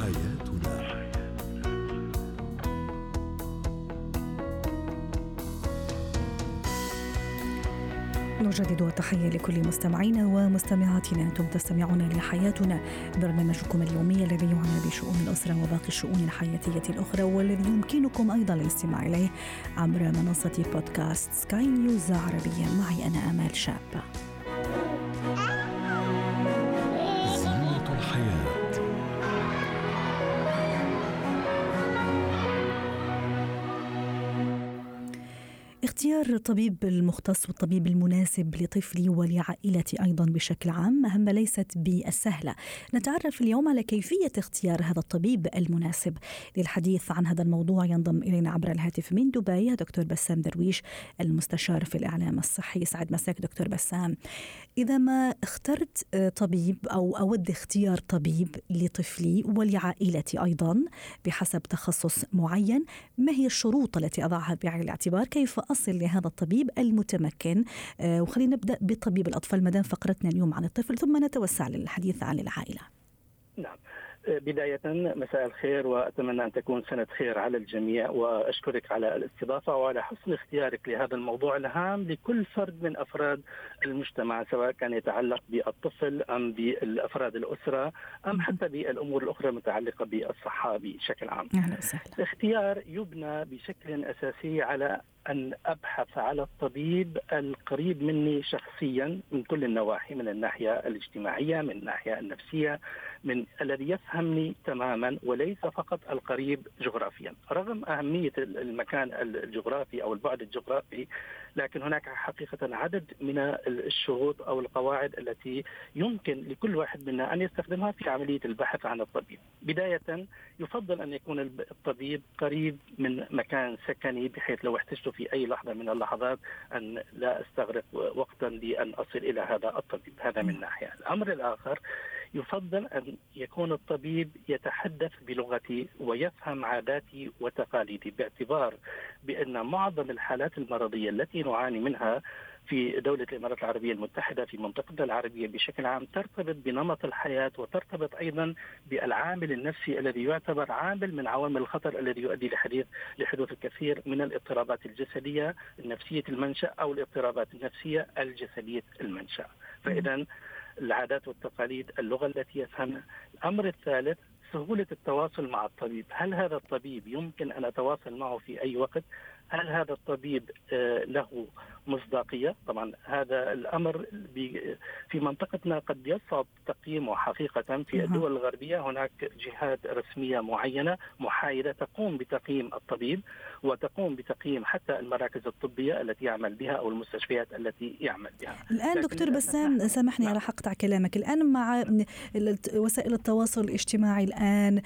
حياتنا. نجدد التحية لكل مستمعينا ومستمعاتنا. أنتم تستمعون لحياتنا برنامجكم اليومي الذي يعنى بشؤون الأسرة وباقي الشؤون الحياتية الأخرى والذي يمكنكم أيضا الاستماع إليه عبر منصة بودكاست سكاي نيوز عربيا. معي أنا أمال شابة اختيار الطبيب المختص والطبيب المناسب لطفلي ولعائلتي أيضا بشكل عام مهمه ليست بالسهلة. نتعرف اليوم على كيفية اختيار هذا الطبيب المناسب. للحديث عن هذا الموضوع ينضم إلينا عبر الهاتف من دبي دكتور بسام درويش المستشار في الإعلام الصحي. يسعد مساك دكتور بسام. إذا ما اخترت طبيب أو أود اختيار طبيب لطفلي ولعائلتي أيضا بحسب تخصص معين، ما هي الشروط التي أضعها بعين الاعتبار؟ كيف أصل لهذا الطبيب المتمكن. آه، وخلينا نبدأ بطبيب الأطفال مدام فقرتنا اليوم عن الطفل ثم نتوسع للحديث عن العائلة. نعم. بداية مساء الخير وأتمنى أن تكون سنة خير على الجميع وأشكرك على الاستضافة وعلى حسن اختيارك لهذا الموضوع الهام لكل فرد من أفراد المجتمع سواء كان يتعلق بالطفل أم بالأفراد الأسرة أم حتى بالأمور الأخرى المتعلقة بالصحة بشكل عام. الاختيار يبنى بشكل أساسي على أن أبحث على الطبيب القريب مني شخصيا من كل النواحي من الناحية الاجتماعية من الناحية النفسية. من الذي يفهمني تماما وليس فقط القريب جغرافيا. رغم أهمية المكان الجغرافي أو البعد الجغرافي لكن هناك حقيقة عدد من الشروط أو القواعد التي يمكن لكل واحد منا أن يستخدمها في عملية البحث عن الطبيب. بداية يفضل أن يكون الطبيب قريب من مكان سكني بحيث لو احتجت في أي لحظة من اللحظات أن لا أستغرق وقتا لأن أصل إلى هذا الطبيب. هذا من ناحية. الأمر الآخر يفضل أن يكون الطبيب يتحدث بلغتي ويفهم عاداتي وتقاليدي باعتبار بأن معظم الحالات المرضية التي نعاني منها في دولة الإمارات العربية المتحدة في منطقتنا العربية بشكل عام ترتبط بنمط الحياة وترتبط أيضا بالعامل النفسي الذي يعتبر عامل من عوامل الخطر الذي يؤدي لحديث لحدوث الكثير من الاضطرابات الجسدية النفسية المنشأ أو الاضطرابات النفسية الجسدية المنشأ فإذا العادات والتقاليد اللغة التي يفهمها. الأمر الثالث سهولة التواصل مع الطبيب. هل هذا الطبيب يمكن أن أتواصل معه في أي وقت؟ هل هذا الطبيب آه، له مصداقية؟ طبعا هذا الأمر في منطقتنا قد يصعب تقييمه حقيقة في الدول الغربية. هناك جهات رسمية معينة محايدة تقوم بتقييم الطبيب وتقوم بتقييم حتى المراكز الطبية التي يعمل بها أو المستشفيات التي يعمل بها. الآن دكتور بسام سامحني نعم. راح أقطع كلامك. الآن مع وسائل التواصل الاجتماعي الآن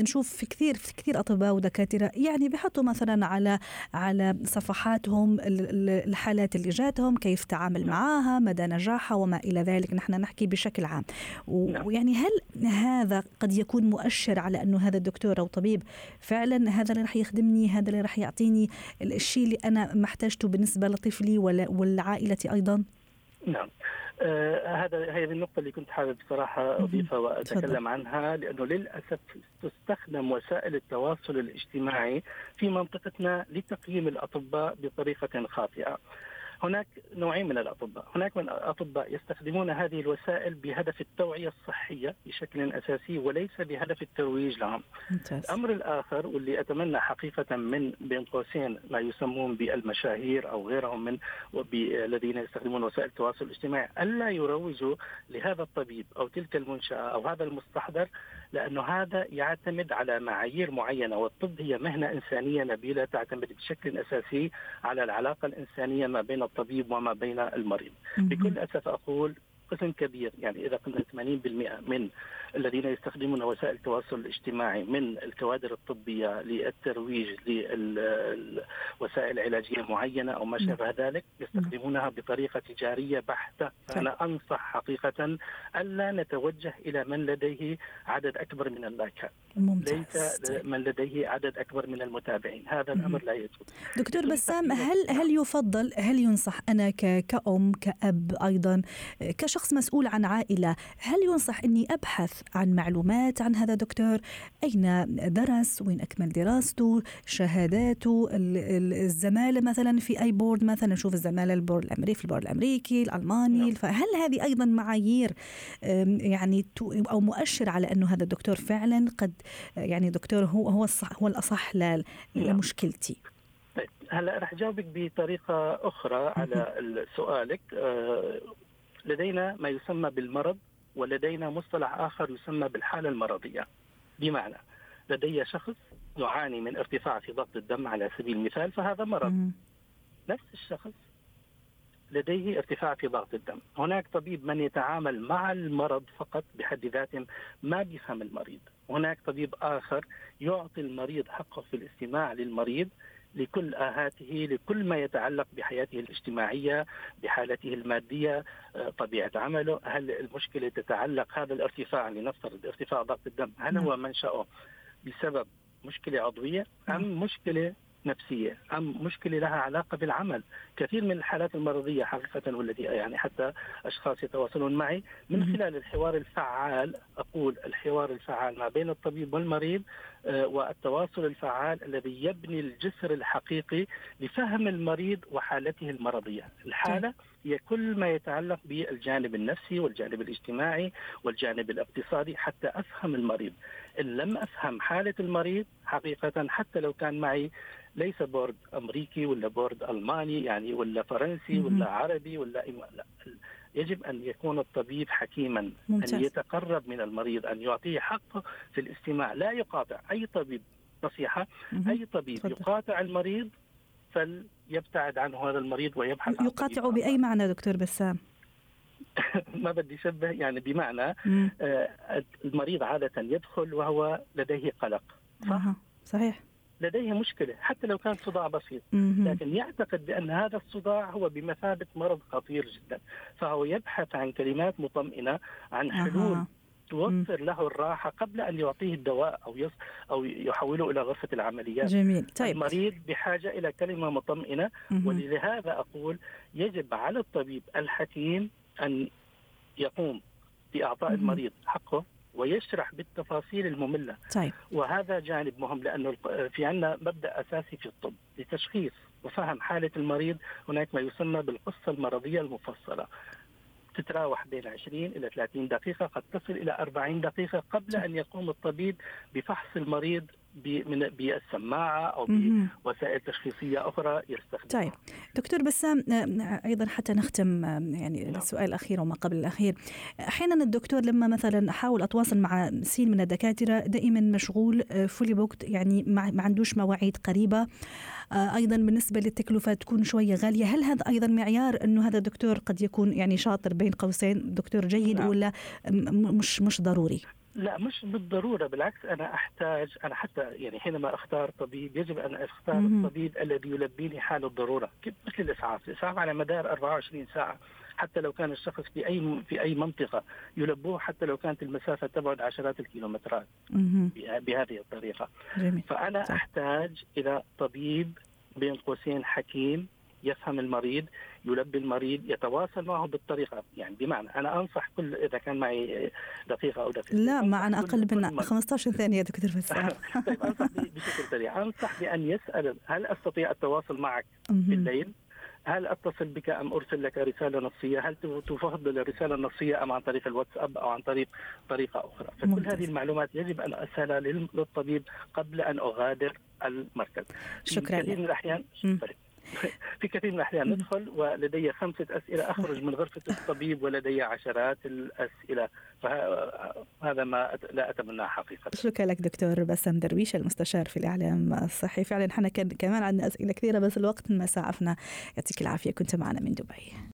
نشوف في كثير في كثير أطباء ودكاترة يعني بيحطوا مثلا على على صفحاتهم الحالات اللي جاتهم كيف تعامل معها مدى نجاحها وما إلى ذلك. نحن نحكي بشكل عام. نعم. ويعني هل هذا قد يكون مؤشر على أنه هذا الدكتور أو طبيب فعلا هذا اللي راح يخدمني هذا اللي راح يعطيني الشيء اللي أنا محتاجته بالنسبة لطفلي ولعائلتي أيضا؟ نعم. آه هذا هذه النقطة اللي كنت حابب بصراحة أضيفها وأتكلم عنها لأنه للأسف تستخدم وسائل التواصل الاجتماعي في منطقتنا لتقييم الأطباء بطريقة خاطئة. هناك نوعين من الأطباء، هناك من الأطباء يستخدمون هذه الوسائل بهدف التوعية الصحية بشكل أساسي وليس بهدف الترويج لهم. ممتاز. الأمر الآخر واللي أتمنى حقيقة من بين قوسين ما يسمون بالمشاهير أو غيرهم من الذين يستخدمون وسائل التواصل الاجتماعي ألا يروجوا لهذا الطبيب أو تلك المنشأة أو هذا المستحضر لأنه هذا يعتمد على معايير معينة والطب هي مهنة إنسانية نبيلة تعتمد بشكل أساسي على العلاقة الإنسانية ما بين الطبيب وما بين المريض. بكل أسف أقول قسم كبير يعني إذا قلنا 80% من الذين يستخدمون وسائل التواصل الاجتماعي من الكوادر الطبية للترويج لوسائل علاجية معينة أو ما شابه ذلك يستخدمونها بطريقة تجارية بحتة. فانا أنصح حقيقة ألا نتوجه إلى من لديه عدد أكبر من اللايكات. ليس من لديه عدد أكبر من المتابعين. هذا الأمر لا يجوز. دكتور بسام هل هل يفضل هل ينصح أنا كأم كأب أيضا كشخص شخص مسؤول عن عائلة هل ينصح أني أبحث عن معلومات عن هذا الدكتور أين درس؟ وين أكمل دراسته؟ شهاداته؟ الزمالة مثلا في أي board مثلا؟ نشوف الزمالة ال board الأمريكي في ال board الأمريكي الألماني نعم. فهل هذه أيضا معايير يعني أو مؤشر على أنه هذا الدكتور فعلا قد يعني دكتور هو هو الصح هو الأصح نعم. لمشكلتي؟ طيب هلا رح جاوبك بطريقة أخرى على سؤالك. آه، لدينا ما يسمى بالمرض ولدينا مصطلح آخر يسمى بالحالة المرضية. بمعنى لدي شخص يعاني من ارتفاع في ضغط الدم على سبيل المثال فهذا مرض. نفس الشخص لديه ارتفاع في ضغط الدم. هناك طبيب من يتعامل مع المرض فقط بحد ذاته ما بيفهم المريض. هناك طبيب آخر يعطي المريض حقه في الاستماع للمريض لكل آهاته لكل ما يتعلق بحياته الاجتماعية بحالته المادية آه، طبيعة عمله هل المشكلة تتعلق هذا الارتفاع لنفترض ارتفاع ضغط الدم هل هو نعم. منشأه بسبب مشكلة عضوية أم نعم. مشكلة نفسية أم مشكلة لها علاقة بالعمل؟ كثير من الحالات المرضية حقيقة والتي يعني حتى أشخاص يتواصلون معي. من خلال الحوار الفعال أقول الحوار الفعال ما بين الطبيب والمريض آه، والتواصل الفعال الذي يبني الجسر الحقيقي لفهم المريض وحالته المرضية. الحالة هي كل ما يتعلق بالجانب النفسي والجانب الاجتماعي والجانب الاقتصادي حتى أفهم المريض. إن لم أفهم حالة المريض حقيقة حتى لو كان معي ليس board أمريكي ولا board ألماني يعني ولا فرنسي ولا عربي ولا لا. يجب أن يكون الطبيب حكيما ممتاز. ان يتقرب من المريض أن يعطيه حقه في الاستماع. لا يقاطع أي طبيب. نصيحة أي طبيب فضل. يقاطع المريض فليبتعد عنه هذا المريض ويبحث يقاطع بأي معنى دكتور بسام؟ ما بدي شبه يعني بمعنى آه المريض عادة يدخل وهو لديه قلق صح؟ صحيح. لديه مشكلة حتى لو كان صداع بسيط. لكن يعتقد بأن هذا الصداع هو بمثابة مرض خطير جدا. فهو يبحث عن كلمات مطمئنة عن حلول أه. توفر له الراحة قبل أن يعطيه الدواء أو يص أو يحوله إلى غرفة العمليات. جميل، طيب. المريض بحاجة إلى كلمة مطمئنة. ولهذا أقول يجب على الطبيب الحكيم أن يقوم بإعطاء المريض حقه. ويشرح بالتفاصيل المملة. طيب. وهذا جانب مهم لأنه في عندنا مبدأ أساسي في الطب لتشخيص وفهم حالة المريض. هناك ما يسمى بالقصة المرضية المفصلة. تتراوح بين 20 إلى 30 دقيقة قد تصل إلى 40 دقيقة قبل أن يقوم الطبيب بفحص المريض بالسماعة أو بوسائل تشخيصية أخرى يستخدمها. طيب دكتور بسام أيضا حتى نختم يعني نعم. السؤال الأخير وما قبل الأخير أحيانا الدكتور لما مثلا أحاول أتواصل مع سين من الدكاترة دائما مشغول fully booked يعني ما عندوش مواعيد قريبة أيضا بالنسبة للتكلفة تكون شوية غالية هل هذا أيضا معيار أنه هذا الدكتور قد يكون يعني شاطر بين قوسين دكتور جيد نعم. ولا مش مش ضروري لا مش بالضرورة بالعكس أنا أحتاج أنا حتى يعني حينما أختار طبيب يجب أن أختار مم. الطبيب الذي يلبيني حال الضرورة مثل الإسعاف، الإسعاف على مدار 24 ساعة حتى لو كان الشخص في أي في أي منطقة يلبوه حتى لو كانت المسافة تبعد عشرات الكيلومترات بهذه الطريقة. جميل. فأنا صح. أحتاج إلى طبيب بين قوسين حكيم يفهم المريض يلبي المريض يتواصل معه بالطريقة. يعني بمعنى أنا أنصح كل إذا كان معي دقيقة أو دقيقه لا معنا أقل من 15 ثانية دكتور فسام طيب أنصح بشكل سريع. أنصح بأن يسأل هل أستطيع التواصل معك بالليل هل أتصل بك أم أرسل لك رسالة نصية؟ هل تفضل الرسالة النصية أم عن طريق الواتساب أو عن طريق طريقة أخرى؟ فكل هذه المعلومات يجب أن أسألها للطبيب قبل أن أغادر المركز. شكرا في كثير من الاحيان في كثير من الأحيان ندخل ولدي خمسة أسئلة أخرج من غرفة الطبيب ولدي عشرات الأسئلة فهذا ما لا اتمناه حقيقة. شكرا لك دكتور بسام درويش المستشار في الإعلام الصحي فعلا إحنا كمان عندنا أسئلة كثيرة بس الوقت ما سعفنا يعطيك العافية كنت معنا من دبي.